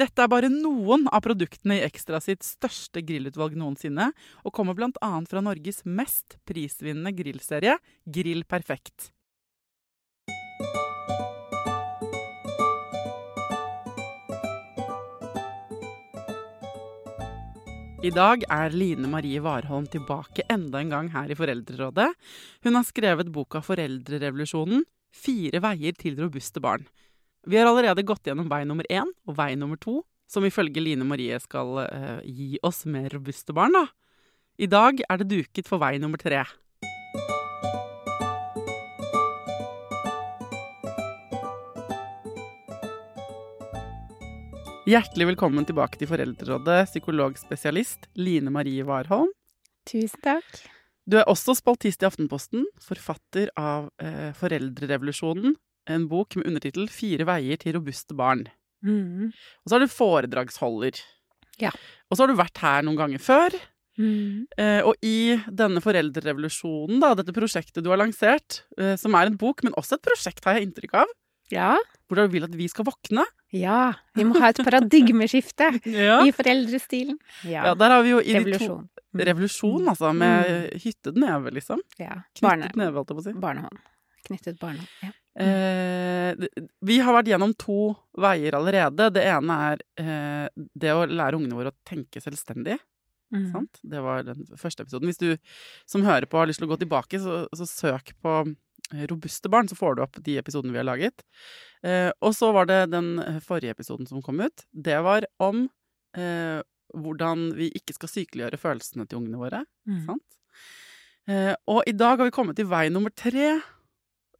Dette er bare noen av produktene i Ekstra sitt største grillutvalg noensinne, og kommer bl.a. fra Norges mest prisvinnende grillserie, Grill Perfekt. I dag er Line Marie Warholm tilbake enda en gang her i Foreldrerådet. Hun har skrevet boka 'Foreldrerevolusjonen fire veier til robuste barn'. Vi har allerede gått gjennom vei nummer én og vei nummer to, som ifølge Line Marie skal uh, gi oss mer robuste barn. da. I dag er det duket for vei nummer tre. Hjertelig velkommen tilbake til Foreldrerådet, psykologspesialist Line Marie Warholm. Tusen takk. Du er også spaltist i Aftenposten, forfatter av eh, Foreldrerevolusjonen, en bok med undertittel 'Fire veier til robuste barn'. Mm. Og så er du foredragsholder. Ja. Og så har du vært her noen ganger før. Mm. Eh, og i denne foreldrerevolusjonen, da, dette prosjektet du har lansert, eh, som er en bok, men også et prosjekt, har jeg inntrykk av, Ja. hvor du vil at vi skal våkne. Ja. Vi må ha et paradigmeskifte Ja, i foreldrestilen. ja der har vi jo i de to Revolusjon. Mm. Altså, med hyttet neve, liksom. Ja. Barne, Knyttet neve, holdt jeg på å si. barnehånd. Knyttet barna. Ja. Eh, vi har vært gjennom to veier allerede. Det ene er eh, det å lære ungene våre å tenke selvstendig. Mm. Sant? Det var den første episoden. Hvis du som hører på har lyst til å gå tilbake, så, så søk på eh, robuste barn, så får du opp de episodene vi har laget. Eh, og så var det den forrige episoden som kom ut. Det var om eh, hvordan vi ikke skal sykeliggjøre følelsene til ungene våre. Mm. Sant? Eh, og i dag har vi kommet til vei nummer tre.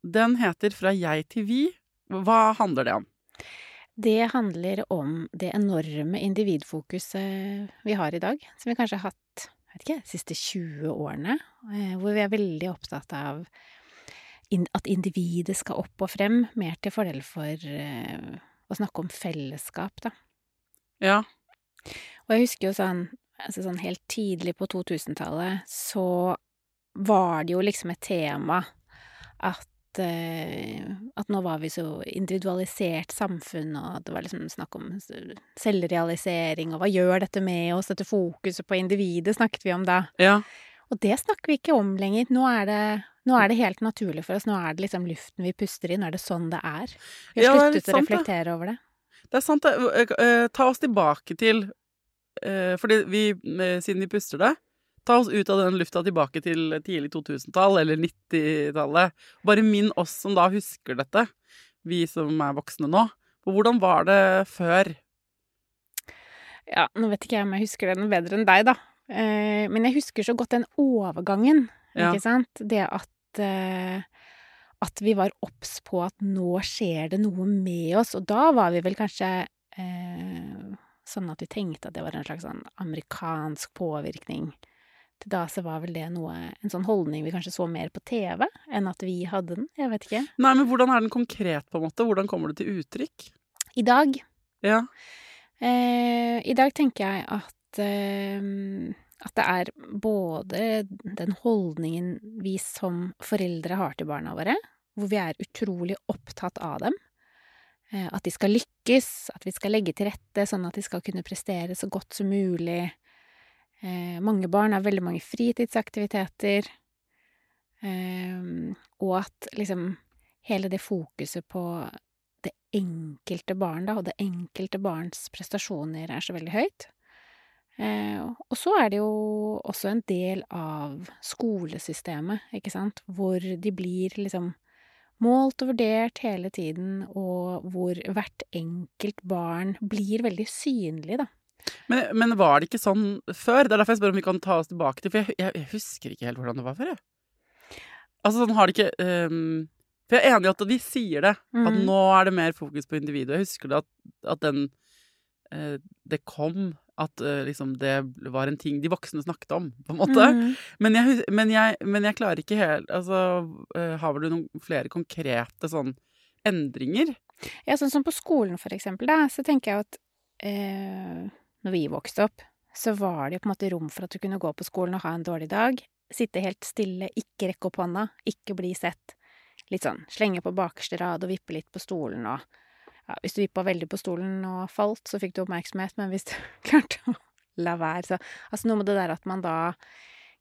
Den heter Fra jeg til vi. Hva handler det om? Det handler om det enorme individfokuset vi har i dag, som vi kanskje har hatt ikke, de siste 20 årene, eh, hvor vi er veldig opptatt av at individet skal opp og frem, mer til fordel for eh, å snakke om fellesskap, da. Ja. Og jeg husker jo sånn, altså sånn helt tidlig på 2000-tallet, så var det jo liksom et tema at at nå var vi så individualisert samfunn, og det var liksom snakk om selvrealisering, og hva gjør dette med oss, dette fokuset på individet snakket vi om da. ja. Og det snakker vi ikke om lenger. Nå er det, nå er det helt naturlig for oss. Nå er det liksom luften vi puster i. Nå er det sånn det er. Vi har ja, sluttet å reflektere det. over det. Det er sant. det. Eh, eh, Ta oss tilbake til eh, Fordi vi, eh, siden vi puster det Ta oss ut av den lufta tilbake til tidlig 2000-tall, eller 90-tallet. Bare minn oss som da husker dette, vi som er voksne nå. For hvordan var det før? Ja, nå vet ikke jeg om jeg husker det noe bedre enn deg, da. Eh, men jeg husker så godt den overgangen, Ja. ikke sant? Det at eh, at vi var obs på at nå skjer det noe med oss, og da var vi vel kanskje eh, sånn at vi tenkte at det var en slags sånn amerikansk påvirkning. Til da så var vel det noe En sånn holdning vi kanskje så mer på TV enn at vi hadde den. Jeg vet ikke. Nei, men hvordan er den konkret, på en måte? Hvordan kommer det til uttrykk? I dag Ja. eh, I dag tenker jeg at eh, at det er både den holdningen vi som foreldre har til barna våre, hvor vi er utrolig opptatt av dem. Eh, At de skal lykkes, at vi skal legge til rette sånn at de skal kunne prestere så godt som mulig. Eh, Mange barn har veldig mange fritidsaktiviteter. Eh, Og at liksom hele det fokuset på det enkelte barn, da, og det enkelte barns prestasjoner er så veldig høyt. Eh, og så er det jo også en del av skolesystemet, ikke sant, hvor de blir liksom målt og vurdert hele tiden, og hvor hvert enkelt barn blir veldig synlig, da. Men, men var det ikke sånn før? Det er derfor jeg spør om vi kan ta oss tilbake til For jeg, jeg, jeg husker ikke helt hvordan det var før, jeg. Altså sånn har det ikke um, For jeg er enig i at de sier det, at Mhm. nå er det mer fokus på individet. Jeg husker det at, at den uh, Det kom at uh, liksom det var en ting de voksne snakket om, på en måte. Mm. Men, jeg, men, jeg, men jeg klarer ikke helt Altså, uh, har du noen flere konkrete sånn endringer? Ja, sånn som på skolen, for eksempel, da, så tenker jeg at eh, når vi vokste opp, så var det jo på en måte rom for at du kunne gå på skolen og ha en dårlig dag, sitte helt stille, ikke rekke opp hånda, ikke bli sett, litt sånn slenge på bakerste rad og vippe litt på stolen og ja, hvis du vippa veldig på stolen og falt, så fikk du oppmerksomhet, men hvis du klarte å la være, så Altså noe med det der at man da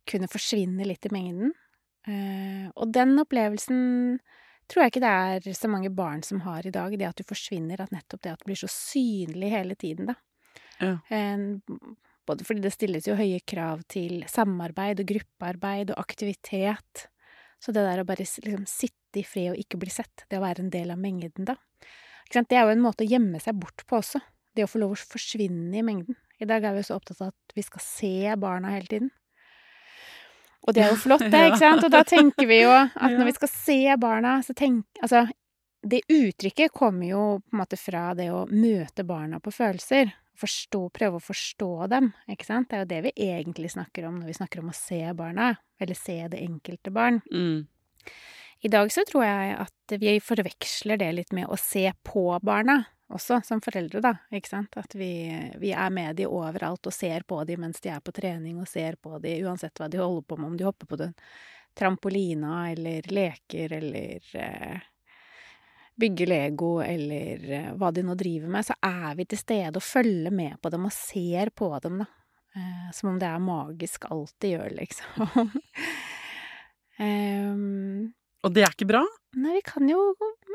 kunne forsvinne litt i mengden. Eh, og den opplevelsen tror jeg ikke det er så mange barn som har i dag, det at du forsvinner, at nettopp det at du blir så synlig hele tiden, da. Ja. Både fordi det stilles jo høye krav til samarbeid og gruppearbeid og aktivitet. Så det der å bare liksom sitte i fred og ikke bli sett, det å være en del av mengden, da. Det er jo en måte å gjemme seg bort på også. Det å få lov å forsvinne i mengden. I dag er vi jo så opptatt av at vi skal se barna hele tiden. Og det er jo flott, det, ikke sant? Og da tenker vi jo at når vi skal se barna, så tenk Altså, det uttrykket kommer jo på en måte fra det å møte barna på følelser. Forstå, prøve å forstå dem, ikke sant? Det er jo det vi egentlig snakker om når vi snakker om å se barna, eller se det enkelte barn. Mm. I dag så tror jeg at vi forveksler det litt med å se på barna også, som foreldre, da, ikke sant? At vi, vi er med de overalt og ser på de mens de er på trening, og ser på de uansett hva de holder på med, om de hopper på den trampolina eller leker eller eh, bygger Lego eller eh, hva de nå driver med, så er vi til stede og følger med på dem og ser på dem, da. Eh, som om det er magisk alt de gjør, liksom. um, Og det er ikke bra? Nei, vi kan jo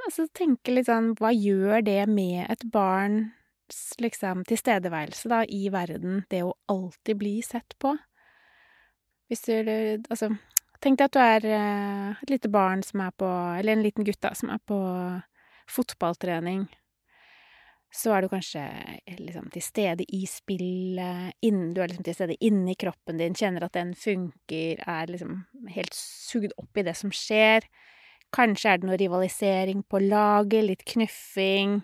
altså, tenke litt sånn Hva gjør det med et barns liksom tilstedeværelse da, i verden, det å alltid bli sett på? Hvis du Altså, tenk deg at du er eh, et lite barn som er på Eller en liten gutt, da, som er på fotballtrening. Så er du kanskje eh, liksom til stede i spillet, innen, du er liksom til stede inni kroppen din, kjenner at den funker, er liksom helt sugd opp i det som skjer. Kanskje er det noe rivalisering på laget, litt knuffing.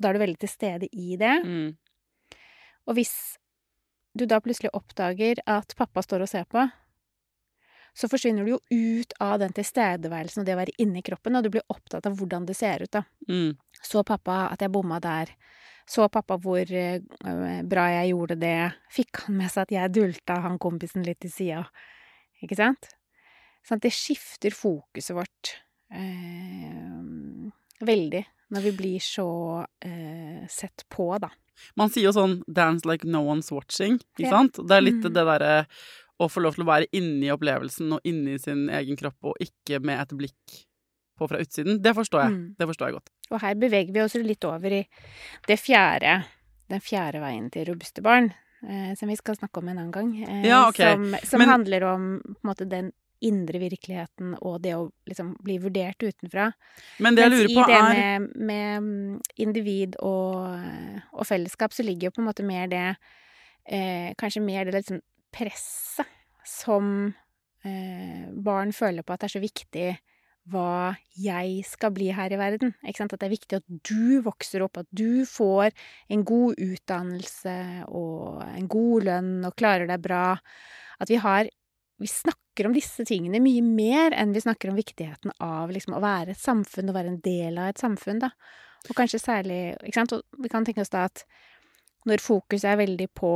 Da er du veldig til stede i det. Mm. Og hvis du da plutselig oppdager at pappa står og ser på, så forsvinner du jo ut av den tilstedeværelsen og det å være inni kroppen, og du blir opptatt av hvordan det ser ut, da. Mm. Så pappa at jeg bomma der. Så pappa hvor eh, bra jeg gjorde det. Fikk han med seg at jeg dulta han kompisen litt til sida? Ikke sant? Sånn det skifter fokuset vårt eh, veldig når vi blir så eh, sett på, da. Man sier jo sånn 'dance like no one's watching', ikke sant? Det er litt Mm. det derre å få lov til å være inni opplevelsen og inni sin egen kropp, og ikke med et blikk på fra utsiden. Det forstår jeg. Mm. Det forstår jeg godt. Og her beveger vi oss litt over i det fjerde, den fjerde veien til robuste barn, eh, som vi skal snakke om en annen gang. Eh, Ja, ok. Som, som Men- handler om på måte den indre virkeligheten og det å liksom bli vurdert utenfra. Men det jeg lurer på er i det med, med mm, individ og, og fellesskap, så ligger jo på en måte mer det eh, Kanskje mer det liksom presset som eh, barn føler på at det er så viktig hva jeg skal bli her i verden. At det er viktig at du vokser opp, at du får en god utdannelse og en god lønn og klarer deg bra. At vi har Vi snakker om disse tingene mye mer enn vi snakker om viktigheten av liksom, å være et samfunn og være en del av et samfunn, da. Og kanskje særlig Ikke sant? Og vi kan tenke oss da at når fokuset er veldig på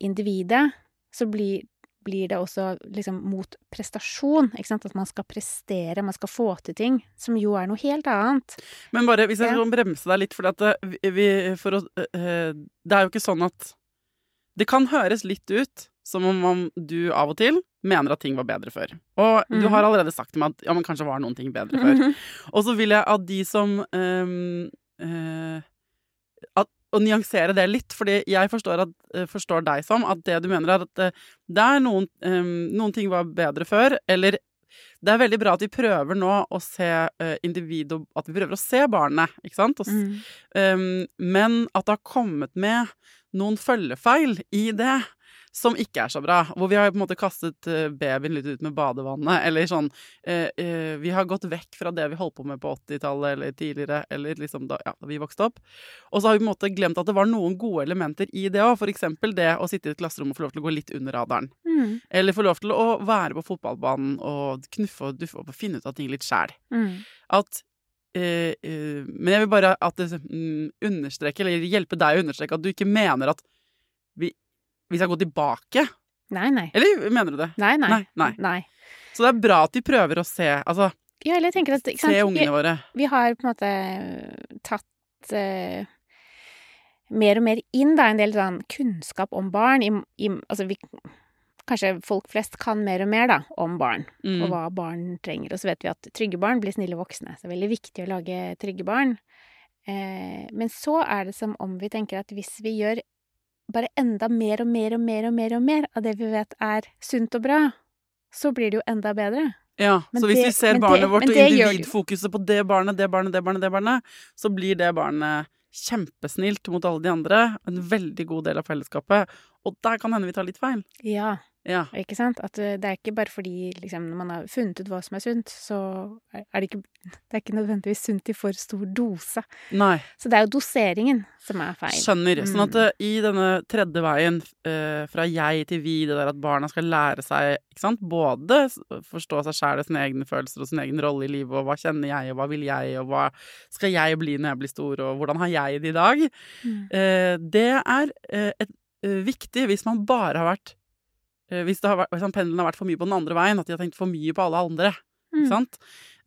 individet, så blir blir det også liksom mot prestasjon, ikke sant? At man skal prestere, man skal få til ting, som jo er noe helt annet. Men bare hvis jeg Ja. bremse deg litt, for at eh, vi, for å eh, Det er jo ikke sånn at Det kan høres litt ut som om du av og til mener at ting var bedre før. Og du Mhm. har allerede sagt til meg at ja, men kanskje var noen ting bedre før. Og så vil jeg at de som ehm, eh, at, Å nyansere det litt, fordi jeg forstår, at, eh, forstår deg som at det du mener, er at eh, det er noen, ehm, noen ting var bedre før, eller det er veldig bra at vi prøver nå å se uh, individet At vi prøver å se barnet, ikke sant? Og, Mm. um, men at det har kommet med noen følgefeil i det som ikke er så bra. Hvor vi har på en måte kastet eh, babyen litt ut med badevannet, eller sånn eh, eh, Vi har gått vekk fra det vi holdt på med på 80-tallet eller tidligere, eller liksom da, ja, da vi vokste opp. Og så har vi på en måte glemt at det var noen gode elementer i det òg. Eksempel det å sitte i et klasserom og få lov til å gå litt under radaren. Mm. Eller få lov til å være på fotballbanen og knuffe og duffe og finne ut av ting litt sjæl. Mm. At eh, eh, Men jeg vil bare at det mm, understreke, eller hjelpe deg å understreke at du ikke mener at vi, vi skal gå tilbake. Nei, nei. Eller mener du det? Nei, nei. Nei, nei. Så det er bra at vi prøver å se Altså, Ja, eller jeg tenker at se ungene våre. Vi, vi har på en måte tatt uh, mer og mer inn da, en del sånn kunnskap om barn. I, i, altså vi, kanskje folk flest kan mer og mer da, om barn, og Mm. hva barn trenger. Og så vet vi at trygge barn blir snille voksne. Så det er veldig viktig å lage trygge barn. Eh, men så er det som om vi tenker at hvis vi gjør bare enda mer og mer og mer og mer og mer av det vi vet er sunt og bra, så blir det jo enda bedre. Ja, Men så hvis det- vi ser barnet det- vårt og individfokuset på det barnet, det barnet, det barnet, det barnet, så blir det barnet kjempesnilt mot alle de andre. En veldig god del av fellesskapet. Og der kan hende vi tar litt feil. Ja, Ja. ikke sant? At eh, det er ikke bare fordi liksom, når man har funnet ut hva som er sunt, så er det ikke Det er ikke nødvendigvis sunt i for stor dose. Nei. Så det er jo doseringen som er feil. Skjønner. Sånn at Mm. eh, i denne tredje veien, uh, fra jeg til vi, det der at barna skal lære seg ikke sant? både forstå seg sjæl, sine egne følelser og sin egen rolle i livet, og hva kjenner jeg, og hva vil jeg, og hva skal jeg bli når jeg blir stor, og hvordan har jeg det i dag? Mm. uh, det er et, viktig hvis man bare har vært Hvis, det har vært, hvis pendelen har vært for mye på den andre veien, at de har tenkt for mye på alle andre. Ikke Mm. sant?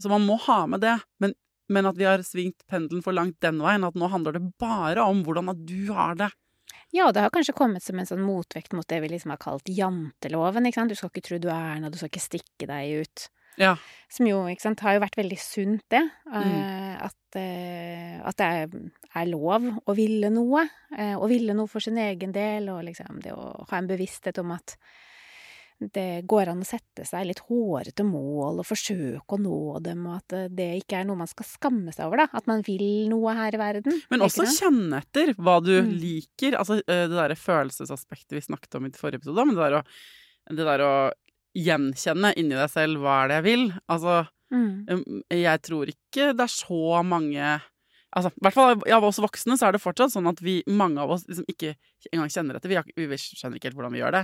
Så man må ha med det. Men, men at vi har svingt pendelen for langt den veien, at nå handler det bare om hvordan at du har det. Ja, det har kanskje kommet som en sånn motvekt mot det vi liksom har kalt janteloven. Du skal ikke tro du er noe, du skal ikke stikke deg ut. Ja. Som jo, ikke sant, har jo vært veldig sunt, det. Mm. eh, At, eh, at det er, er lov å ville noe. eh, Å ville noe for sin egen del, og liksom det å ha en bevissthet om at det går an å sette seg litt hårete mål og forsøke å nå dem, og at eh, det ikke er noe man skal skamme seg over, da. At man vil noe her i verden. Men også kjenne etter hva du Mm. liker. Altså eh, det derre følelsesaspektet vi snakket om i forrige episode, men det der å, det der å gjenkjenne inni deg selv hva er det jeg vil. Altså, Mm. Jeg tror ikke det er så mange Altså, i hvert fall av oss voksne så er det fortsatt sånn at vi, mange av oss liksom ikke engang kjenner etter. Vi, vi skjønner ikke helt hvordan vi gjør det.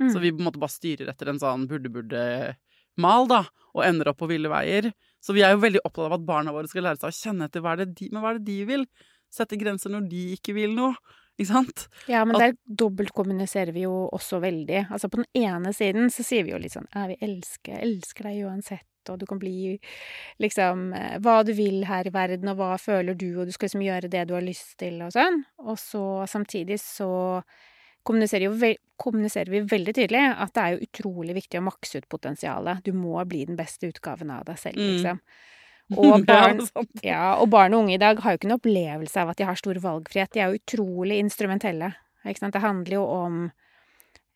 Mm. Så vi på en måte bare styrer etter en sånn burde-burde-mal, da, og ender opp på ville veier. Så vi er jo veldig opptatt av at barna våre skal lære seg å kjenne etter hva er det de, men hva er det de vil. Sette grenser når de ikke vil noe. Ikke sant? Ja, men At- der dobbeltkommuniserer vi jo også veldig. Altså på den ene siden så sier vi jo litt sånn Ja, vi elsker, elsker deg uansett, og du kan bli liksom eh, hva du vil her i verden, og hva føler du, og du skal liksom gjøre det du har lyst til, og sånn. Og så samtidig så kommuniserer, jo kommuniserer vi veldig tydelig at det er jo utrolig viktig å makse ut potensialet. Du må bli den beste utgaven av deg selv, Mm. liksom. Og barn, Ja, og barn og unge i dag har jo ikke en opplevelse av at de har stor valgfrihet. De er jo utrolig instrumentelle. Ikke sant? Det handler jo om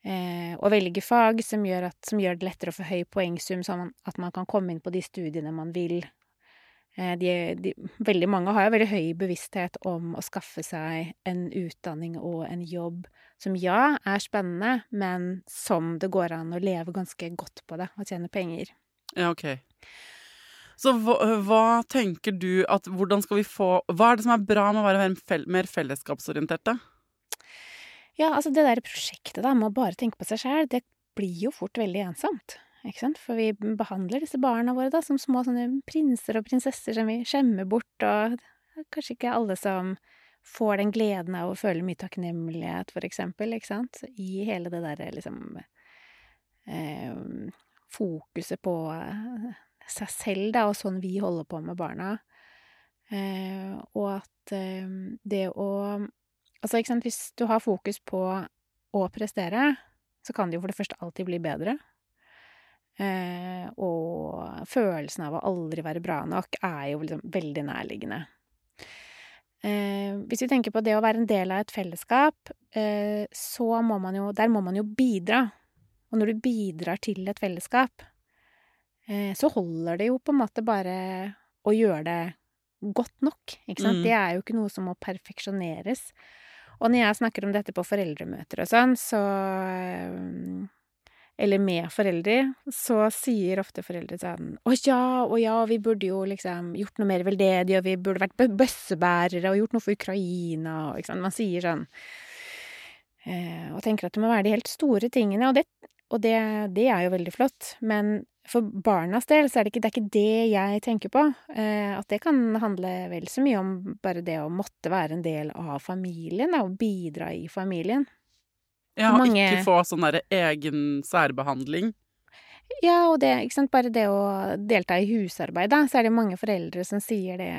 eh, å velge fag som gjør, at, som gjør det lettere å få høy poengsum, sånn at man kan komme inn på de studiene man vil. Eh, de, de, veldig mange har jo veldig høy bevissthet om å skaffe seg en utdanning og en jobb som ja, er spennende, men som det går an å leve ganske godt på det, og tjene penger. Ja, ok. Så hva, hva tenker du at Hvordan skal vi få Hva er det som er bra med å være mer mer fellesskapsorienterte? Ja, altså det der prosjektet da, med å bare tenke på seg sjæl, det blir jo fort veldig ensomt. Ikke sant? For vi behandler disse barna våre da som små sånne prinser og prinsesser som vi skjemmer bort, og kanskje ikke alle som får den gleden av å føle mye takknemlighet, for eksempel, ikke sant? I hele det derre liksom eh, fokuset på eh, seg selv, da, og sånn vi holder på med barna. Eh, og at eh, det å Altså, ikke sant, hvis du har fokus på å prestere, så kan det jo for det første alltid bli bedre. Eh, og følelsen av å aldri være bra nok er jo liksom veldig nærliggende. Eh, hvis vi tenker på det å være en del av et fellesskap, eh, så må man jo Der må man jo bidra. Og når du bidrar til et fellesskap, eh, så holder det jo på en måte bare å gjøre det godt nok, ikke sant? Mm. Det er jo ikke noe som må perfeksjoneres. Og når jeg snakker om dette på foreldremøter og sånn, så eh, Eller med foreldre, så sier ofte foreldre sånn Å ja, å ja, vi burde jo liksom gjort noe mer veldedig, og vi burde vært bøssebærere og gjort noe for Ukraina, og ikke. Man sier sånn eh, Og tenker at det må være de helt store tingene, og det, og det, det er jo veldig flott. Men for barnas del så er det ikke det, er ikke det jeg tenker på. Eh, at det kan handle vel så mye om bare det å måtte være en del av familien, da, og bidra i familien. Ja, og Mange- Ikke få sånn derre egen særbehandling. Ja, og det, ikke sant, bare det å delta i husarbeid, da, så er det mange foreldre som sier det,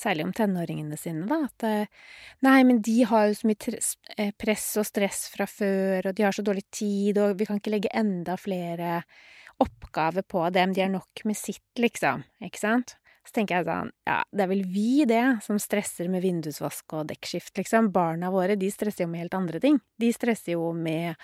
særlig om tenåringene sine, da, at eh, nei, men de har jo så mye eh, press og stress fra før, og de har så dårlig tid, og vi kan ikke legge enda flere oppgaver på dem, de har nok med sitt, liksom, ikke sant? Så tenker jeg sånn, ja, det er vel vi det, som stresser med vindusvask og dekkskift, liksom. Barna våre, de stresser jo med helt andre ting. De stresser jo med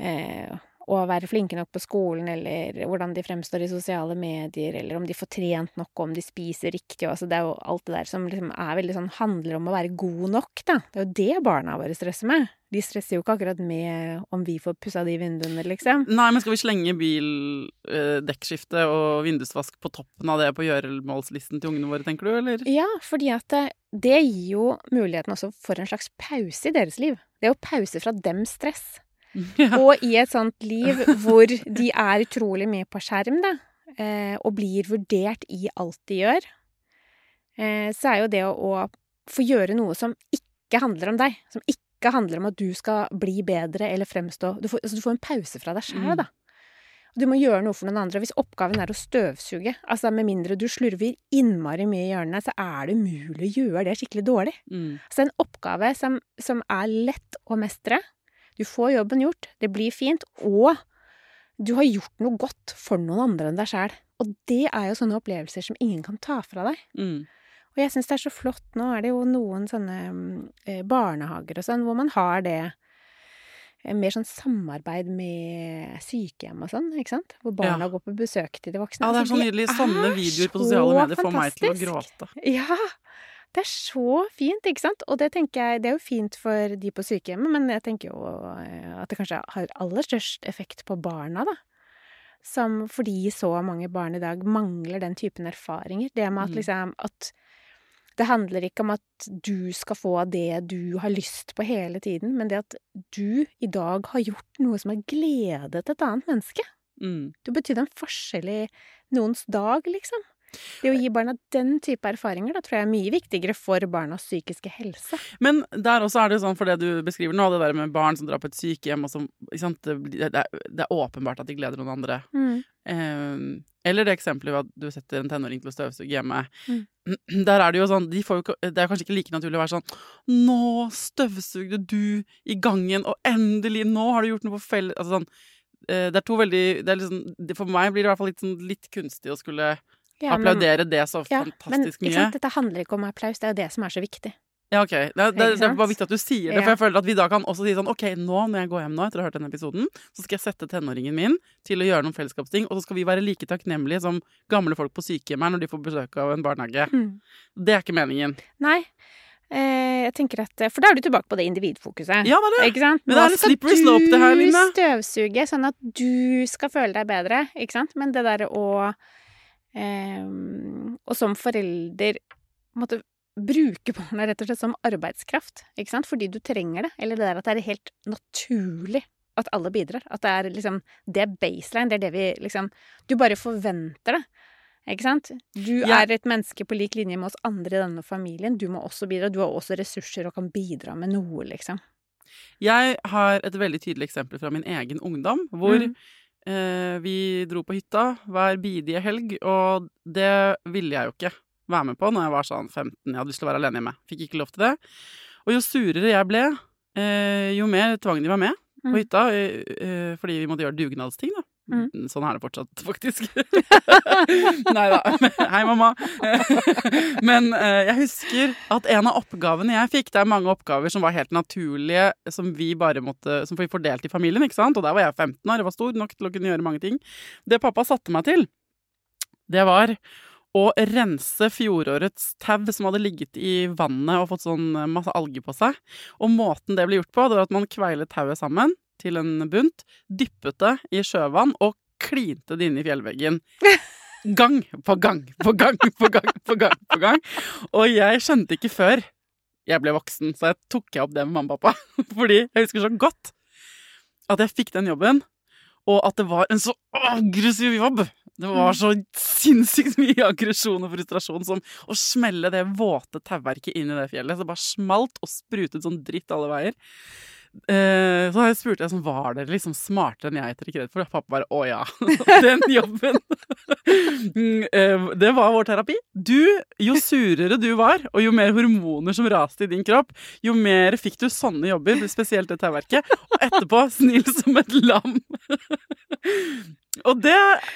eh, å være flinke nok på skolen, eller hvordan de fremstår i sosiale medier, eller om de får trent nok, om de spiser riktig, og altså det er jo alt det der som liksom er veldig sånn, handler om å være god nok, da. Det er jo det barna våre stresser med. De stresser jo ikke akkurat med om vi får pussa de vinduene, liksom. Nei, men skal vi slenge bildekkskifte og vindusvask på toppen av det på gjøremålslisten til ungene våre, tenker du, eller? Ja, fordi at det, det gir jo muligheten også for en slags pause i deres liv. Det er jo pause fra dems stress. Ja. Og i et sånt liv hvor de er utrolig mye på skjerm, da, eh, og blir vurdert i alt de gjør, eh, så er jo det å, få gjøre noe som ikke handler om deg, som ikke handler om at du skal bli bedre eller fremstå Du får, altså, du får en pause fra deg sjæl, Mm. da. Du må gjøre noe for noen andre. Og hvis oppgaven er å støvsuge, altså med mindre du slurver innmari mye i hjørnene, så er det umulig å gjøre det skikkelig dårlig. Mm. Så en oppgave som, som er lett å mestre. Du får jobben gjort, det blir fint, og du har gjort noe godt for noen andre enn deg sjæl. Og det er jo sånne opplevelser som ingen kan ta fra deg. Mm. Og jeg syns det er så flott. Nå er det jo noen sånne eh, barnehager og sånn hvor man har det eh, mer sånn samarbeid med sykehjem og sånn, ikke sant? Hvor barna Ja. går på besøk til de voksne. Ja, det er Altså, så nydelig. Sånne er videoer på sosiale medier får meg til å gråte. Ja, det er så fint, ikke sant? Og det tenker jeg, det er jo fint for de på sykehjemmet, men jeg tenker jo eh, at det kanskje har aller størst effekt på barna, da. Som fordi så mange barn i dag mangler den typen erfaringer. Det med at Mm. liksom at det handler ikke om at du skal få det du har lyst på hele tiden, men det at du i dag har gjort noe som har gledet et annet menneske. Mm. Du betydde en forskjell i noens dag, liksom. Det å gi barna den type erfaringer da, tror jeg er mye viktigere for barnas psykiske helse. Men der også er det sånn, for det du beskriver nå, det der med barn som drar på et sykehjem, og som det, det, er, det åpenbart at de gleder noen andre. Eh, eller det eksempelet ved at du setter en tenåring til å støvsuge hjemme. Mm. Der er det jo sånn de får jo, Det er kanskje ikke like naturlig å være sånn Nå støvsugde du i gangen, og endelig, nå har du gjort noe på felles Altså sånn eh, Det er to veldig det er liksom, For meg blir det i hvert fall litt, sånn, litt kunstig å skulle Ja, men- applaudere det så ja, fantastisk men, mye. sant, dette handler ikke om applaus, det er jo det som er så viktig. Ja, ok. Det, det, det er bare viktig at du sier det, for jeg føler at vi da kan også si sånn Ok, nå når jeg går hjem nå etter å ha hørt denne episoden, så skal jeg sette tenåringen min til å gjøre noen fellesskapsting, og så skal vi være like takknemlige som gamle folk på sykehjem er når de får besøk av en barnehage. Mm. Det er ikke meningen. Nei, eh, jeg tenker at For da er du tilbake på det individfokuset. Ja, det er det. Ikke sant? Men det er slippery slope, det her, Line. du støvsuge sånn at du skal føle deg bedre, ikke sant? Men det derre å og som forelder måtte bruke barna rett og slett som arbeidskraft, ikke sant, fordi du trenger det. Eller det der at det er helt naturlig at alle bidrar. At det er liksom Det er baseline, det er det vi liksom Du bare forventer det. Ikke sant? Du Ja. er et menneske på lik linje med oss andre i denne familien. Du må også bidra. Du har også ressurser og kan bidra med noe, liksom. Jeg har et veldig tydelig eksempel fra min egen ungdom, hvor Mm. Eh, vi dro på hytta hver bidige helg, og det ville jeg jo ikke være med på når jeg var sånn 15. Jeg hadde lyst til å være alene hjemme. Fikk ikke lov til det. Og jo surere jeg ble, eh, jo mer tvang de var med på Mm. hytta, eh, eh, fordi vi måtte gjøre dugnadsting, da. Mm. Sånn er det fortsatt, faktisk. Nei da. Hei, mamma. Men eh, jeg husker at en av oppgavene jeg fikk Det er mange oppgaver som var helt naturlige, som vi bare måtte Som vi fordelte i familien, ikke sant? Og der var jeg 15 år, jeg var stor nok til å kunne gjøre mange ting. Det pappa satte meg til, det var å rense fjorårets tau som hadde ligget i vannet og fått sånn masse alger på seg. Og måten det ble gjort på, det var at man kveilet tauet sammen til en bunt, dyppet det i sjøvann og klinte det inn i fjellveggen. Gang på gang på gang på gang på gang. på gang. Og jeg skjønte ikke før jeg ble voksen, så jeg tok jeg opp det med mamma og pappa. Fordi jeg husker så godt at jeg fikk den jobben, og at det var en så aggressiv jobb. Det var så sinnssykt mye aggresjon og frustrasjon som å smelle det våte tauverket inn i det fjellet. Så det bare smalt og sprutet sånn dritt alle veier. Eh, så spurte jeg sånn, var dere liksom smartere enn jeg etter kred for? Og pappa bare å ja, den jobben. Mm, eh, det var vår terapi. Du, jo surere du var, og jo mer hormoner som raste i din kropp, jo mer fikk du sånne jobber, spesielt det tauverket. Og etterpå snill som et lam. Og det,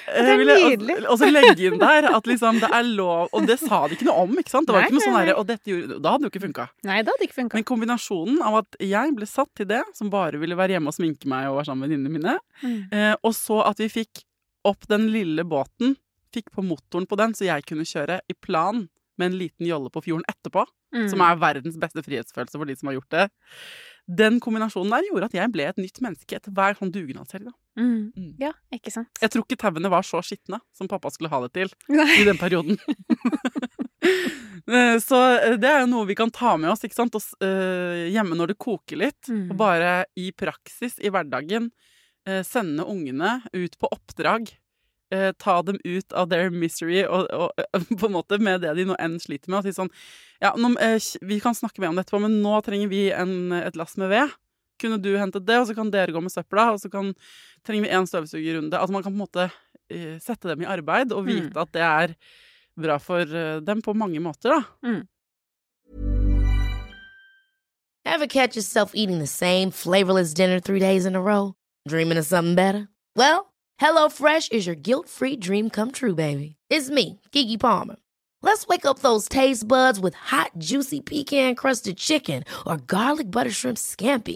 eh, Det vil jeg også- legge inn der, at liksom det er lov Og det sa de ikke noe om, ikke sant? Det var Nei, ikke noe sånn nei. Og gjorde Da hadde det jo ikke funka. Nei, det hadde ikke funka. Men kombinasjonen av at jeg ble satt til det, som bare ville være hjemme og sminke meg og være sammen med venninnene mine, Mm. eh, og så at vi fikk opp den lille båten, fikk på motoren på den, så jeg kunne kjøre i plan med en liten jolle på fjorden etterpå, Mm. som er verdens beste frihetsfølelse for de som har gjort det. Den kombinasjonen der gjorde at jeg ble et nytt menneske etter hver sånn dugnadshelg. Mm. Mm. Ja, ikke sant. Jeg tror ikke tauene var så skitne som pappa skulle ha det til Nei. i den perioden. Eh, Så eh, det er jo noe vi kan ta med oss ikke sant? Og, s- eh, hjemme når det koker litt. Mm. Og bare i praksis, i hverdagen, uh, sende ungene ut på oppdrag. Uh, ta dem ut av their misery og, og på en måte med det de nå enn sliter med. Og si sånn Ja, nå, vi kan snakke mer om det etterpå, men nå trenger vi en, et lass med ved. Kunne du hentet det, og så kan dere gå med søpla, og så kan, trenger vi en støvsugerrunde. Altså man kan på en måte uh, sette dem i arbeid og vite Mm. at det er bra for uh, dem på mange måter, da. Ever catch yourself eating the same flavorless dinner three days in a row? Dreaming of something better? Well, HelloFresh is your guilt free dream come true, baby. It's me, Gigi Palmer. Let's wake up those taste buds with hot, juicy pecan crusted chicken or garlic butter shrimp scampi.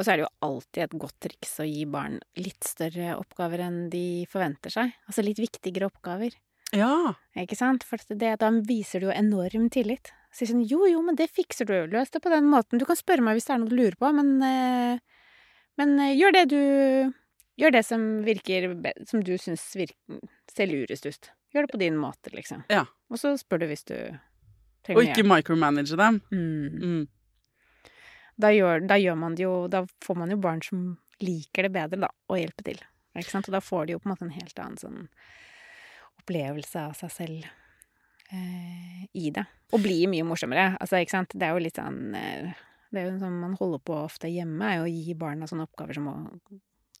Og så er det jo alltid et godt triks å gi barn litt større oppgaver enn de forventer seg. Altså litt viktigere oppgaver. Ja. Ikke sant? For det, da viser du jo enorm tillit. sier sånn Jo, jo, men det fikser du. Løs det på den måten. Du kan spørre meg hvis det er noe du lurer på, men, eh, men eh, gjør det du Gjør det som virker Som du syns ser lurest ut. Gjør det på din måte, liksom. Ja. Og så spør du hvis du Og ikke micromanage dem. Mm. Mm. Da, gjør, da gjør man det jo Da får man jo barn som liker det bedre, da, å hjelpe til. Ikke sant? Og da får de jo på en måte en helt annen sånn opplevelse av seg selv eh, i det. Og blir mye morsommere. Altså, ikke sant. Det er jo litt sånn eh, Det er jo sånn man holder på ofte hjemme, er jo å gi barna sånne oppgaver som å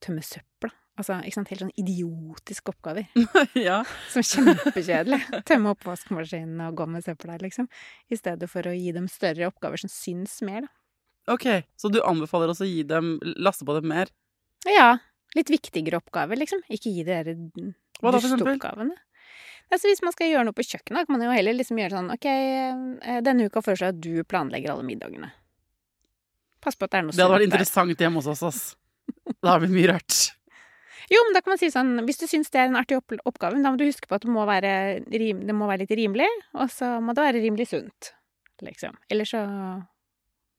tømme søpla. Altså, ikke sant. Helt sånn idiotiske oppgaver. ja. Som er kjempekjedelig. Tømme oppvaskmaskinen og gå med søpla, liksom. I stedet for å gi dem større oppgaver som syns mer, da. Ok, så du anbefaler oss å gi dem laste på dem mer? Ja. Litt viktigere oppgaver, liksom. Ikke gi dere dusteoppgavene. Altså, hvis man skal gjøre noe på kjøkkenet, kan man jo heller liksom gjøre sånn OK, eh, denne uka foreslår jeg at du planlegger alle middagene. Pass på at det er noe Det hadde vært interessant hjemme hos oss, ass. Da har vi mye rart. Jo, men da kan man si sånn Hvis du syns det er en artig opp oppgave, da må du huske på at det må være, rim det må være litt rimelig, og så må det være rimelig sunt, liksom. Eller så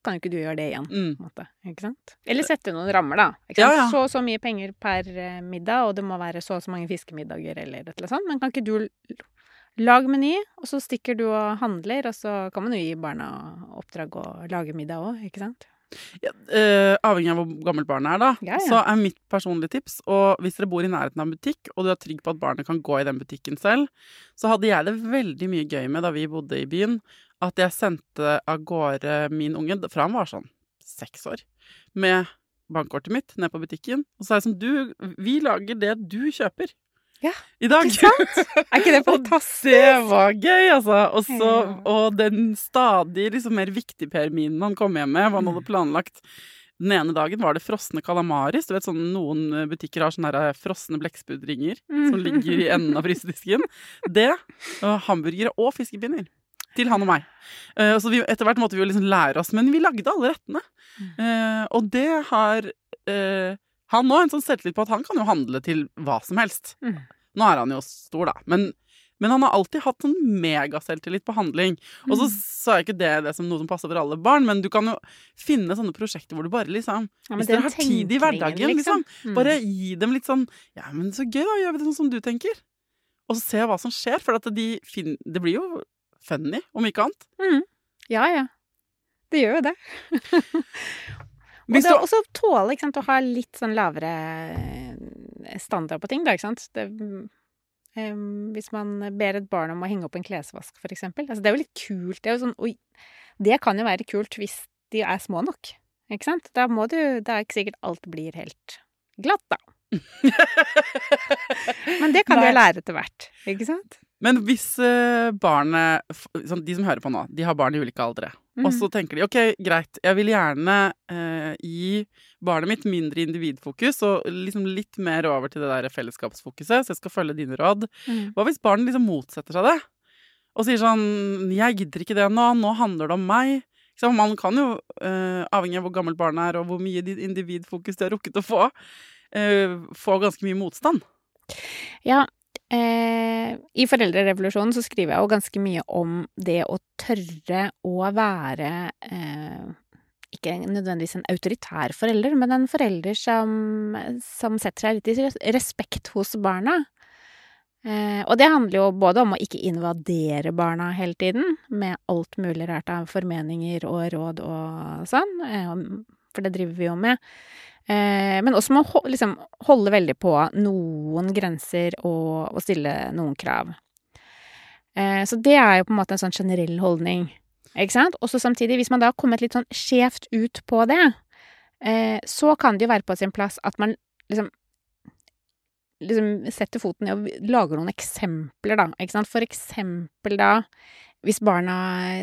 kan jo ikke du gjøre det igjen. Mm. måte, ikke sant? Eller sette noen rammer, da. Ikke Ja, sant? ja. Så og så mye penger per eh, middag, og det må være så og så mange fiskemiddager, eller et eller annet sånt. Men kan ikke du lage meny, og så stikker du og handler, og så kan man jo gi barna oppdrag å lage middag òg, ikke sant? Ja, uh, avhengig av hvor gammelt barnet er, da, Ja, ja. så er mitt personlige tips Og hvis dere bor i nærheten av en butikk, og du er trygg på at barnet kan gå i den butikken selv, så hadde jeg det veldig mye gøy med da vi bodde i byen, at jeg sendte av gårde min unge, fra han var sånn seks år, med bankkortet mitt ned på butikken. Og så er det som Du, vi lager det du kjøper. Ja, I dag. Ikke sant? Er ikke det fantastisk? Det var gøy, altså. Også, og den stadig liksom mer viktige perminen han kom hjem med, hva han hadde planlagt. Den ene dagen var det frosne calamaris. Du vet sånn Noen butikker har sånne her frosne blekksprutringer som ligger i enden av frysedisken. Det, og hamburgere og fiskepinner. Til han og meg. Uh, så vi, etter hvert måtte vi jo liksom lære oss, men vi lagde alle rettene. Uh, og det har eh, han nå en sånn selvtillit på at han kan jo handle til hva som helst. Mm. Nå er han jo stor, da. Men, men han har alltid hatt sånn megaselvtillit på handling. Og så Mm. sa jeg ikke det, det som noe som passer for alle barn, men du kan jo finne sånne prosjekter hvor du bare liksom Ja, Hvis dere har tid i hverdagen, liksom, Mm. bare gi dem litt sånn Ja, men så gøy, da. Gjør vi det sånn som du tenker. Og så se hva som skjer. For at de finner, det blir jo funny, om ikke annet. Mm. Ja, ja. Det gjør jo det. Hvis og du- også tåle sant, å ha litt sånn lavere eh, standard på ting, da, ikke sant. Det, um, hvis man ber et barn om å henge opp en klesvask, for eksempel. Altså, det er jo litt kult. Det jo sånn Oi. Det kan jo være kult hvis de er små nok. Ikke sant? Da må du Da er ikke sikkert alt blir helt glatt, da. Men det kan du Nei. jo lære etter hvert, ikke sant? Men hvis eh, barnet sånn, De som hører på nå, de har barn i ulike aldre. Mm. Og så tenker de ok, greit, jeg vil gjerne eh, gi barnet mitt mindre individfokus og liksom litt mer over til det der fellesskapsfokuset, så jeg skal følge dine råd. Mm. Hva hvis barnet liksom motsetter seg det? Og sier sånn Jeg gidder ikke det nå, nå handler det om meg. Så? Man kan jo, eh, avhengig av hvor gammelt barnet er og hvor mye di- individfokus de har rukket å få, eh, få ganske mye motstand. Ja, eh, i Foreldrerevolusjonen så skriver jeg jo ganske mye om det å tørre å være eh, ikke nødvendigvis en autoritær forelder, men en forelder som, som setter seg litt i respekt hos barna. Eh, og det handler jo både om å ikke invadere barna hele tiden, med alt mulig rart av formeninger og råd og sånn, eh, for det driver vi jo med. Eh, men også må liksom holde veldig på noen grenser og, og stille noen krav. Eh, så det er jo på en måte en sånn generell holdning, ikke sant? Og så samtidig, hvis man da har kommet litt sånn skjevt ut på det, eh, så kan det jo være på sin plass at man liksom liksom setter foten ned og lager noen eksempler, da. Ikke sant? For eksempel da, hvis barna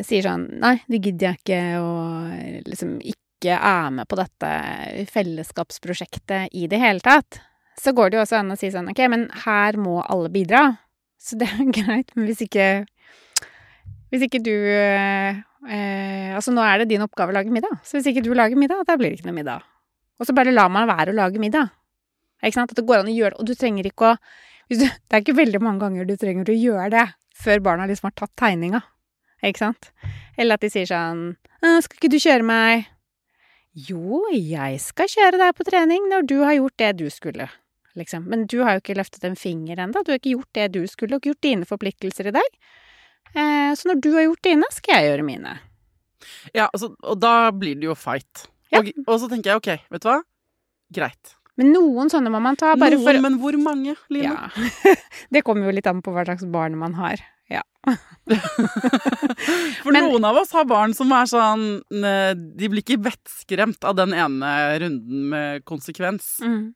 sier sånn Nei, det gidder jeg ikke, og liksom ikke er med på dette fellesskapsprosjektet i det hele tatt, så går det jo også an å si sånn Ok, men her må alle bidra. Så det er greit, men hvis ikke Hvis ikke du eh, Altså, nå er det din oppgave å lage middag. Så hvis ikke du lager middag, da blir det ikke noe middag. Og så bare lar man være å lage middag. Ikke sant? At det går an å gjøre det. Og du trenger ikke å du, Det er ikke veldig mange ganger du trenger å gjøre det før barna liksom har tatt tegninga. Ikke sant? Eller at de sier sånn 'Skal ikke du kjøre meg?' Jo, jeg skal kjøre deg på trening når du har gjort det du skulle, liksom. Men du har jo ikke løftet en finger ennå. Du har ikke gjort det du skulle, og ikke gjort dine forpliktelser i dag. Eh, så når du har gjort dine, skal jeg gjøre mine. Ja, altså, og da blir det jo fight. Ja. Og, og så tenker jeg ok, vet du hva? Greit. Men noen sånne må man ta, bare Noen, for men hvor mange, Line? Ja. det kommer jo litt an på hva slags barn man har. Ja. For Men- noen av oss har barn som er sånn De blir ikke vettskremt av den ene runden med konsekvens. Mm.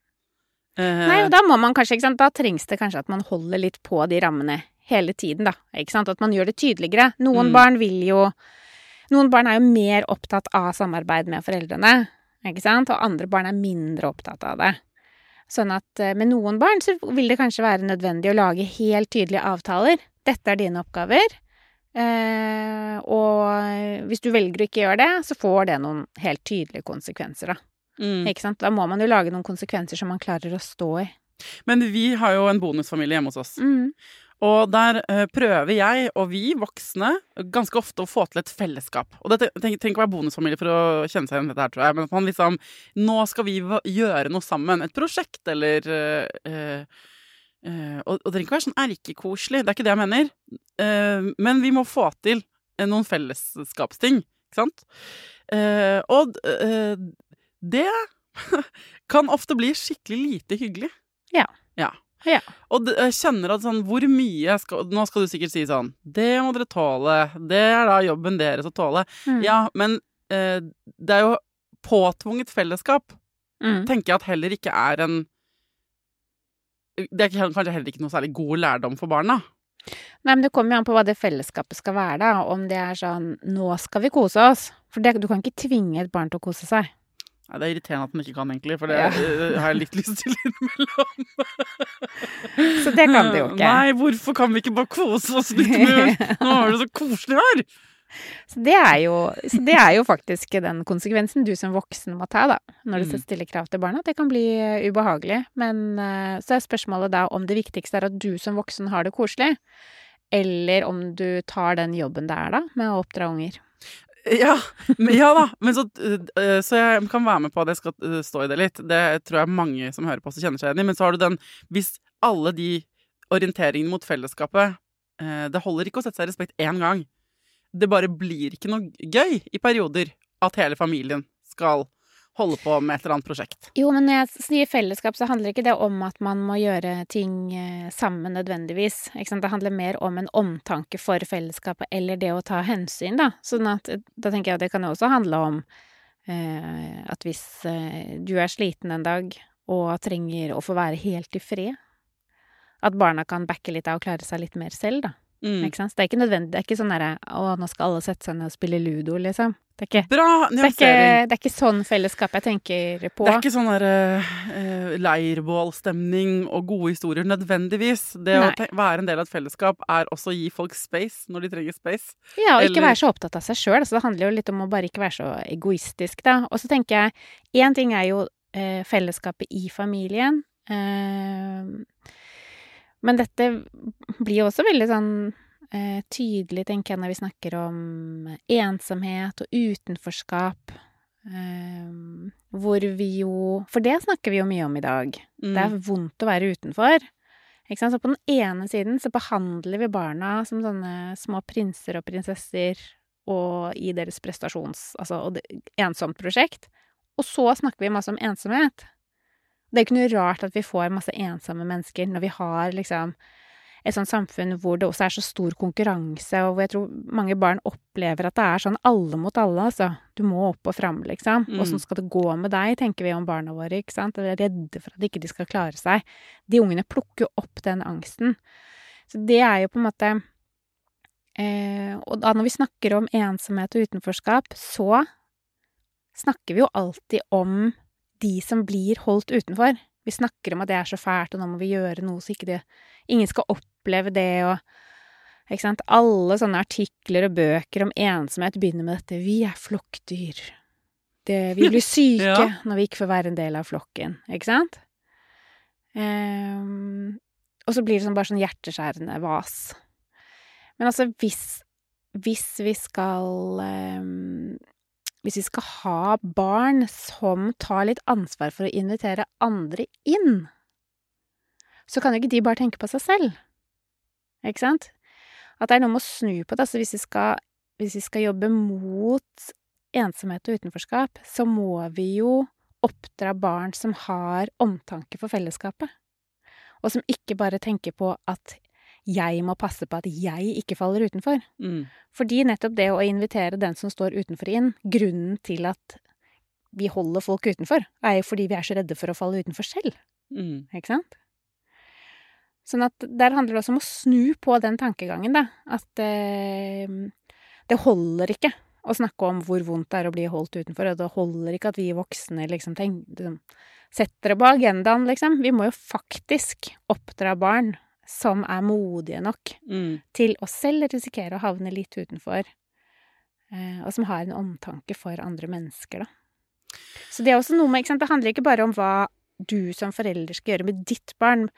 Eh, Nei, og da må man kanskje, ikke sant, da trengs det kanskje at man holder litt på de rammene hele tiden, da. Ikke sant, at man gjør det tydeligere. Noen Mm. barn vil jo Noen barn er jo mer opptatt av samarbeid med foreldrene, ikke sant, og andre barn er mindre opptatt av det. Sånn at eh, med noen barn så vil det kanskje være nødvendig å lage helt tydelige avtaler. Dette er dine oppgaver. Eh, og hvis du velger å ikke gjøre det, så får det noen helt tydelige konsekvenser, da. mm. Ikke sant? Da må man jo lage noen konsekvenser som man klarer å stå i. Men vi har jo en bonusfamilie hjemme hos oss. Mm. Og der eh, prøver jeg og vi voksne ganske ofte å få til et fellesskap. Og det trenger ikke å være bonusfamilie for å kjenne seg igjen i dette her, tror jeg. Men at man liksom Nå skal vi gjøre noe sammen. Et prosjekt eller øh, eh, og, det trenger ikke være sånn erkekoselig, det er ikke det jeg mener. Uh, men vi må få til noen fellesskapsting, ikke sant? Uh, og uh, det kan ofte bli skikkelig lite hyggelig. Ja. Ja. Ja. Og jeg kjenner at sånn, hvor mye skal Nå skal du sikkert si sånn Det må dere tåle. Det er da jobben deres å tåle. Mm. Ja, men eh, det er jo påtvunget fellesskap. Mm. Tenker jeg at heller ikke er en Det er kanskje heller ikke noe særlig god lærdom for barna. Nei, men det kommer jo an på hva det fellesskapet skal være, da. Om det er sånn 'nå skal vi kose oss'. For det, du kan ikke tvinge et barn til å kose seg. Nei, det er irriterende at den ikke kan, egentlig, for det Ja. har jeg litt lyst til innimellom. Så det kan du jo ikke. Nei, hvorfor kan vi ikke bare kose oss litt mer? Nå er det så koselig her! Så det, er jo, så det er jo faktisk den konsekvensen du som voksen må ta, da. Når du Mm. stiller krav til barna. Det kan bli eh, ubehagelig. Men eh, så er spørsmålet da om det viktigste er at du som voksen har det koselig. Eller om du tar den jobben det er, da, med å oppdra unger. Ja, men, ja da. Men så, øh, så jeg kan være med på at jeg skal øh, stå i det litt. Det tror jeg mange som hører på, også kjenner seg igjen i. Men så har du den Hvis alle de orienteringene mot fellesskapet øh, Det holder ikke å sette seg i respekt én gang. Det bare blir ikke noe gøy i perioder at hele familien skal holde på med et eller annet prosjekt. Jo, men når jeg sier fellesskap, så handler ikke det om at man må gjøre ting eh, sammen nødvendigvis. Det handler mer om en omtanke for fellesskapet, eller det å ta hensyn, da. Sånn at eh, da tenker jeg at det kan også handle om eh, at hvis eh, du er sliten en dag og trenger å få være helt i fred, at barna kan backe litt av og klare seg litt mer selv, da. Mm. Ikke sant? Det er ikke nødvendig, det er ikke sånn derre å, nå skal alle sette seg ned og spille ludo, liksom. Det er ikke Bra det er, ikke, det er ikke sånn fellesskap jeg tenker på. Det er ikke sånn der uh, leirbålstemning og gode historier nødvendigvis. Det å Nei. te være en del av et fellesskap er også å gi folk space når de trenger space. Ja, og ikke Eller- være så opptatt av seg sjøl. Altså, det handler jo litt om å bare ikke være så egoistisk, da. Og så tenker jeg én ting er jo uh, fellesskapet i familien. Eh, men dette blir jo også veldig sånn eh, tydelig, tenker jeg, når vi snakker om ensomhet og utenforskap. Eh, hvor vi jo For det snakker vi jo mye om i dag. Mm. Det er vondt å være utenfor. Så på den ene siden så behandler vi barna som sånne små prinser og prinsesser og i deres prestasjons... Altså og det, ensomt prosjekt. Og så snakker vi masse om ensomhet. Det er jo ikke noe rart at vi får masse ensomme mennesker når vi har liksom et sånt samfunn hvor det også er så stor konkurranse, og hvor jeg tror mange barn opplever at det er sånn alle mot alle, altså. Du må opp og fram, liksom. Mm. Åssen skal det gå med deg, tenker vi om barna våre, ikke sant. Vi er redde for at ikke de skal klare seg. De ungene plukker jo opp den angsten. Så det er jo på en måte eh, Og da når vi snakker om ensomhet og utenforskap, så snakker vi jo alltid om de som blir holdt utenfor. Vi snakker om at det er så fælt, og nå må vi gjøre noe så ikke det Ingen skal oppleve det, og Ikke sant? Alle sånne artikler og bøker om ensomhet begynner med dette 'Vi er flokkdyr'. Det, vi blir syke Ja. når vi ikke får være en del av flokken. Ikke sant? Um, og så blir det sånn bare sånn hjerteskjærende vas. Men altså, hvis hvis vi skal eh, Hvis vi skal ha barn som tar litt ansvar for å invitere andre inn, så kan jo ikke de bare tenke på seg selv. Ikke sant? At det er noe med å snu på det. Altså hvis vi skal, hvis vi skal jobbe mot ensomhet og utenforskap, så må vi jo oppdra barn som har omtanke for fellesskapet. Og som ikke bare tenker på at jeg må passe på at jeg ikke faller utenfor. Mm. Fordi nettopp det å invitere den som står utenfor inn, grunnen til at vi holder folk utenfor, er jo fordi vi er så redde for å falle utenfor selv. Mm. Ikke sant? Sånn at der handler det også om å snu på den tankegangen, da. At eh, det holder ikke å snakke om hvor vondt det er å bli holdt utenfor, og det holder ikke at vi voksne liksom, tenk, liksom setter det på agendaen, liksom. Vi må jo faktisk oppdra barn som er modige nok Mm. til å selv risikere å havne litt utenfor, eh, og som har en omtanke for andre mennesker, da. Så det er også noe med, det handler ikke bare om hva du som forelder skal gjøre med ditt barn,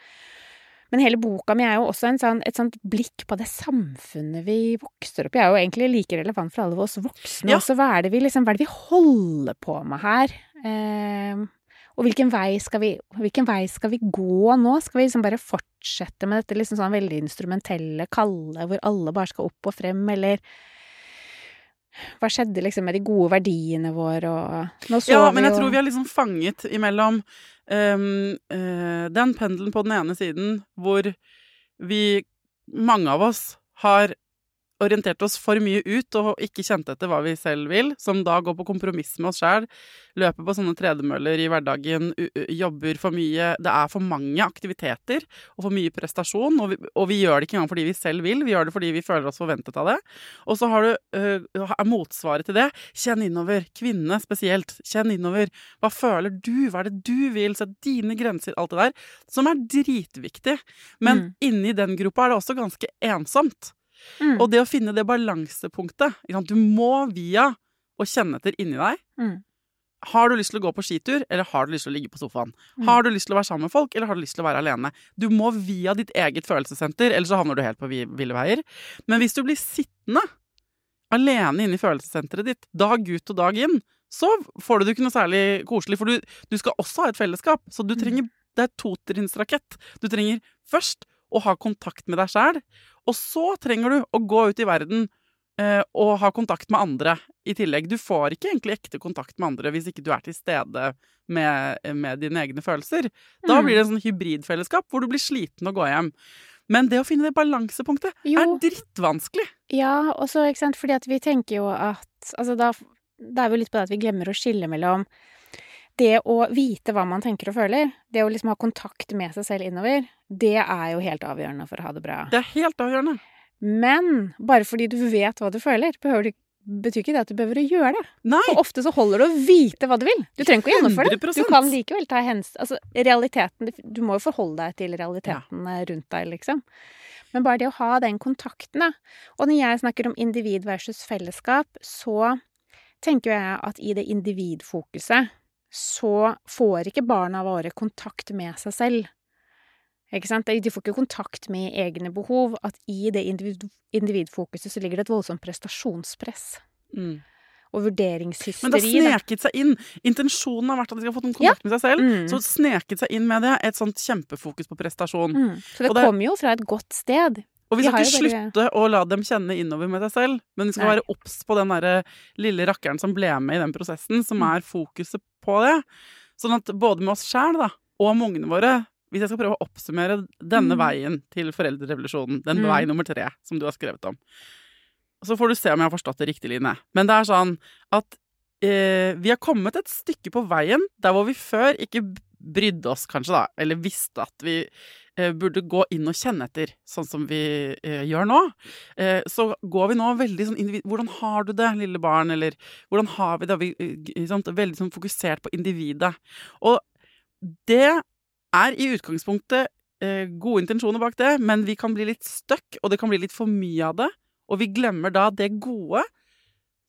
men hele boka mi er jo også en sånn, et sånt blikk på det samfunnet vi vokser opp i. er jo egentlig like relevant for alle oss voksne Ja. også. Hva er, det vi, liksom, hva er det vi holder på med her? Eh, og hvilken vei, skal vi, hvilken vei skal vi gå nå? Skal vi liksom bare fortsette med dette liksom sånn veldig instrumentelle, kalde, hvor alle bare skal opp og frem, eller hva skjedde liksom med de gode verdiene våre, og nå så Ja, vi men jeg tror vi er liksom fanget imellom um, uh, den pendelen på den ene siden hvor vi, mange av oss, har orientert oss for mye ut og ikke kjente etter hva vi selv vil, som da går på kompromiss med oss sjæl, løper på sånne tredemøller i hverdagen, jobber for mye Det er for mange aktiviteter og for mye prestasjon, og vi, og vi gjør det ikke engang fordi vi selv vil, vi gjør det fordi vi føler oss forventet av det. Og så har du øh, er motsvaret til det. Kjenn innover. Kvinne spesielt. Kjenn innover. Hva føler du? Hva er det du vil? Sett dine grenser. Alt det der. Som er dritviktig. Men Mm. inni den gruppa er det også ganske ensomt. Mm. Og det å finne det balansepunktet? Du må via å kjenne etter inni deg. Mm. Har du lyst til å gå på skitur, eller har du lyst til å ligge på sofaen? Mm. Har du lyst til å være sammen med folk, eller har du lyst til å være alene? Du må via ditt eget følelsessenter, ellers så havner du helt på vi- ville veier. Men hvis du blir sittende alene inne i følelsessenteret ditt, dag ut og dag inn, så får du det ikke noe særlig koselig, for du, du skal også ha et fellesskap. Så du Mm. trenger Det er totrinnsrakett. Du trenger først å ha kontakt med deg sjæl, og så trenger du å gå ut i verden eh, og ha kontakt med andre i tillegg. Du får ikke egentlig ekte kontakt med andre hvis ikke du er til stede med, med dine egne følelser. Da Mm. blir det en sånn hybridfellesskap hvor du blir sliten og går hjem. Men det å finne det balansepunktet Jo. er drittvanskelig. Ja, og så, ikke sant, fordi at vi tenker jo at Altså, da, da er vi litt på det at vi glemmer å skille mellom det å vite hva man tenker og føler, det å liksom ha kontakt med seg selv innover, det er jo helt avgjørende for å ha det bra. Det er helt avgjørende. Men bare fordi du vet hva du føler, behøver det, betyr ikke det at du behøver å gjøre det. Nei! For ofte så holder det å vite hva du vil. Du trenger ikke å gjennomføre det. 100%. Du kan likevel ta hens... Altså, realiteten Du må jo forholde deg til realiteten ja. rundt deg, liksom. Men bare det å ha den kontakten, da. Og når jeg snakker om individ versus fellesskap, så tenker jeg at i det individfokuset så får ikke barna våre kontakt med seg selv. Ikke sant? De får ikke kontakt med egne behov. At i det individ, individfokuset så ligger det et voldsomt prestasjonspress. Mm. Og Men det har sneket seg inn. Intensjonen har vært at de skal få noen kontakt med seg selv. Mm. Så sneket seg inn med det et sånt kjempefokus på prestasjon. Mm. Så det, det- kommer jo fra et godt sted. Og vi skal ikke bare- slutte å la dem kjenne innover med seg selv, men vi skal Nei. være obs på den derre lille rakkeren som ble med i den prosessen, som Mm. er fokuset på det. Sånn at både med oss sjæl, og med ungene våre Hvis jeg skal prøve å oppsummere denne Mm. veien til foreldrerevolusjonen, den Mm. vei nummer tre som du har skrevet om, så får du se om jeg har forstått det riktig, Line. Men det er sånn at eh, vi har kommet et stykke på veien der hvor vi før ikke brydde oss, kanskje, da, eller visste at vi eh, burde gå inn og kjenne etter, sånn som vi eh, gjør nå. Eh, så går vi nå veldig sånn individ... Hvordan har du det, lille barn? Eller hvordan har vi det? Vi, eh. Veldig sånn fokusert på individet. Og det er i utgangspunktet eh, gode intensjoner bak det, men vi kan bli litt stuck, og det kan bli litt for mye av det. Og vi glemmer da det gode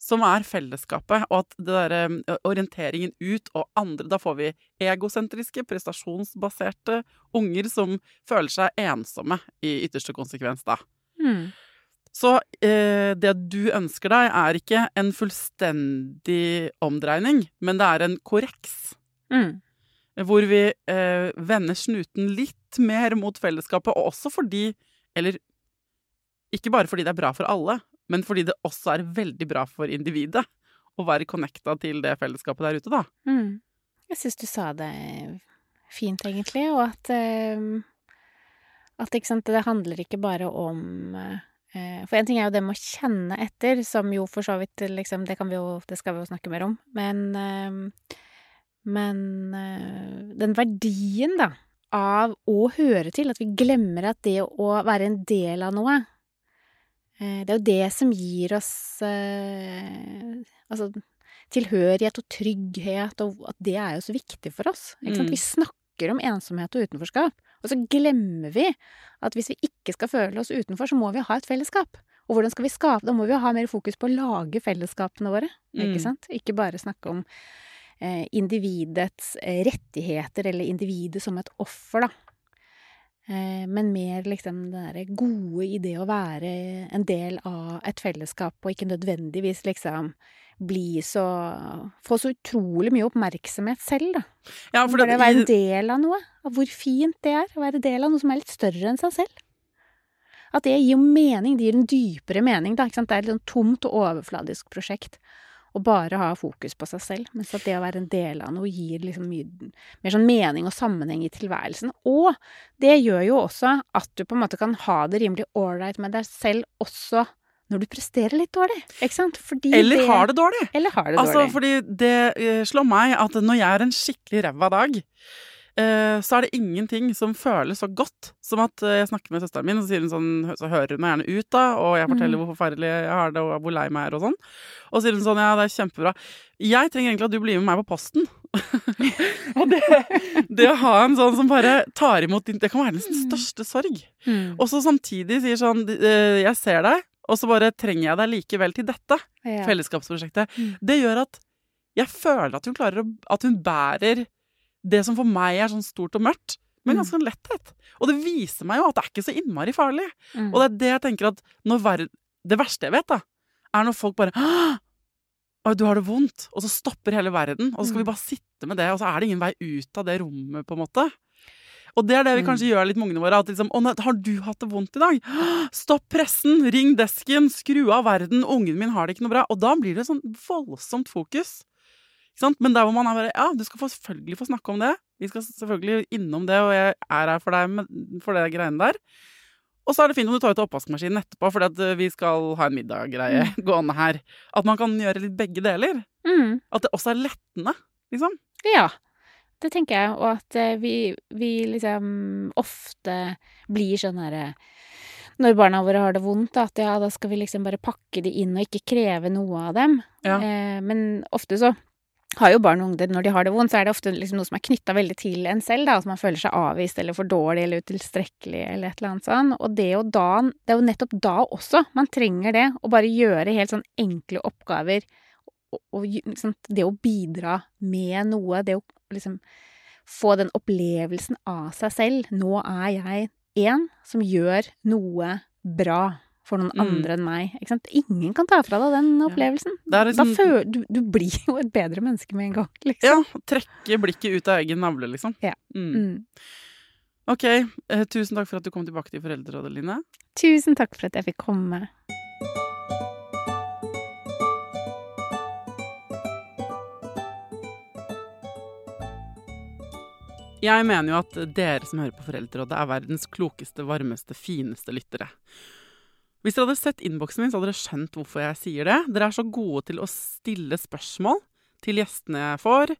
som er fellesskapet, og at det eh, orienteringen ut og andre Da får vi egosentriske, prestasjonsbaserte unger som føler seg ensomme i ytterste konsekvens, da. Mm. Så eh, det du ønsker deg, er ikke en fullstendig omdreining, men det er en korreks. Mm. Hvor vi eh, vender snuten litt mer mot fellesskapet, og også fordi Eller ikke bare fordi det er bra for alle, men fordi det også er veldig bra for individet å være connecta til det fellesskapet der ute, da. Mm. Jeg syns du sa det fint, egentlig, og at eh, At sant, det handler ikke bare om eh, For en ting er jo det med å kjenne etter, som jo for så vidt liksom Det vi jo Det skal vi jo snakke mer om. Men eh, Men den verdien, da, av å høre til, at vi glemmer at det å være en del av noe Det er jo det som gir oss eh, Altså tilhørighet og trygghet, og at det er jo så viktig for oss. Mm. Vi snakker om ensomhet og utenforskap, og så glemmer vi at hvis vi ikke skal føle oss utenfor, så må vi ha et fellesskap. Og hvordan skal vi skape Da må vi ha mer fokus på å lage fellesskapene våre, ikke Mm. sant? Ikke bare snakke om eh, individets eh, rettigheter, eller individet som et offer, da. Eh, men mer liksom den derre gode i det å være en del av et fellesskap, og ikke nødvendigvis liksom bli så Få så utrolig mye oppmerksomhet selv, da. Ja, for det, det, være en del av noe. Av hvor fint det er å være del av noe som er litt større enn seg selv. At det gir jo mening. Det gir en dypere mening, da. Ikke sant? Det er et sånn tomt og overfladisk prosjekt. Å bare ha fokus på seg selv. Mens at det å være en del av noe gir liksom mye mer sånn mening og sammenheng i tilværelsen. Og det gjør jo også at du på en måte kan ha det rimelig ålreit med deg selv også når du presterer litt dårlig. Ikke sant? Fordi eller har det dårlig. Eller har det Altså, fordi det eh, slår meg at når jeg er en skikkelig ræva dag, så er det ingenting som føles så godt som at eh, jeg snakker med søsteren min, og så, sånn, så hører hun meg gjerne ut, da, og jeg forteller Mm. hvor forferdelig jeg har det, og hvor lei meg er, og sånn. Og så sier hun sånn, ja, det er kjempebra. Jeg trenger egentlig at du blir med meg på posten. og det, det å ha en sånn som bare tar imot din Det kan være den største sorg. Mm. Og så samtidig sier sånn, eh, jeg ser deg, og så bare trenger jeg deg likevel til dette Ja. fellesskapsprosjektet. Mm. Det gjør at jeg føler at hun klarer å At hun bærer det som for meg er sånn stort og mørkt, med Mm. ganske en letthet. Og det viser meg jo at det er ikke så innmari farlig. Mm. Og det er det jeg tenker at Det verste jeg vet, da, er når folk bare Å, du har det vondt. Og så stopper hele verden. Og så skal vi Mm. bare sitte med det, og så er det ingen vei ut av det rommet, på en måte. Og det er det vi Mm. kanskje gjør litt med ungene våre. At liksom, å, nei, har du hatt det vondt i dag? Stopp pressen! Ring desken! Skru av verden! Ungen min har det ikke noe bra. Og da blir det sånn voldsomt fokus. Men der hvor man er bare Ja, du skal selvfølgelig få snakke om det. Vi skal selvfølgelig innom det, og jeg er her for deg med, for det greiene der. Og så er det fint om du tar ut oppvaskmaskinen etterpå, for vi skal ha en middaggreie gående her. At man kan gjøre litt begge deler. Mm. At det også er lettende, liksom. Ja, det tenker jeg, og at eh, vi, vi liksom ofte blir sånn herre Når barna våre har det vondt, at ja, da skal vi liksom bare pakke de inn og ikke kreve noe av dem. Ja. Eh, men ofte så har jo barn og ungdom, når de har det vondt, så er det ofte liksom noe som er knytta veldig til en selv, da. At man føler seg avvist eller for dårlig eller utilstrekkelig eller et eller annet sånn. Og det, å da, det er jo nettopp da også man trenger det. Å bare gjøre helt sånn enkle oppgaver. Og, og liksom, det å bidra med noe, det å liksom få den opplevelsen av seg selv. Nå er jeg en som gjør noe bra for noen Mm. andre enn meg. Ikke sant? Ingen kan ta fra deg den opplevelsen. Liksom føler du, du blir jo et bedre menneske med en gang, Ja, liksom. trekke blikket ut av egen navle, liksom. Ja. Mm. Mm. Ok, eh, tusen takk for at du kom tilbake til Foreldrerådet, Line. Tusen takk for at jeg fikk komme. Jeg mener jo at dere som hører på Foreldrerådet, er verdens klokeste, varmeste, fineste lyttere. Hvis dere hadde sett innboksen min, så hadde dere skjønt hvorfor jeg sier det. Dere er så gode til å stille spørsmål til gjestene jeg får.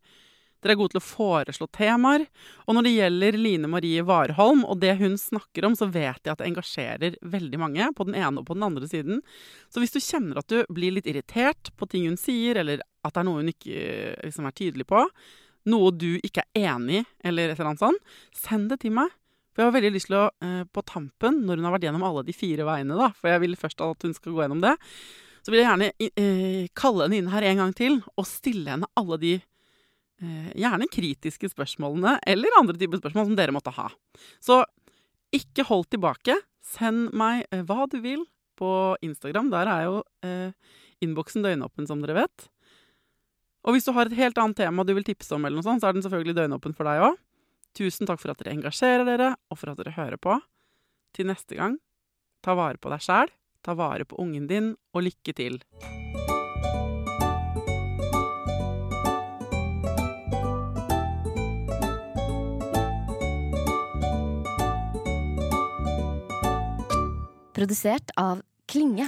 Dere er gode til å foreslå temaer. Og når det gjelder Line Marie Warholm og det hun snakker om, så vet jeg at det engasjerer veldig mange på den ene og på den andre siden. Så hvis du kjenner at du blir litt irritert på ting hun sier, eller at det er noe hun ikke liksom, er tydelig på, noe du ikke er enig i, eller et eller annet sånt, send det til meg. For jeg har veldig lyst til å, eh, på tampen, når hun har vært gjennom alle de fire veiene, da, for jeg vil først at hun skal gå gjennom det, så vil jeg gjerne eh, kalle henne inn her en gang til og stille henne alle de eh, gjerne kritiske spørsmålene, eller andre typer spørsmål som dere måtte ha. Så ikke hold tilbake. Send meg eh, hva du vil. på Instagram. Der er jo eh, innboksen døgnåpen, som dere vet. Og hvis du har et helt annet tema du vil tipse om, eller noe sånt, så er den selvfølgelig døgnåpen for deg òg. Tusen takk for at dere engasjerer dere, og for at dere hører på. Til neste gang, ta vare på deg sjæl, ta vare på ungen din, og lykke til. Produsert av Klinge.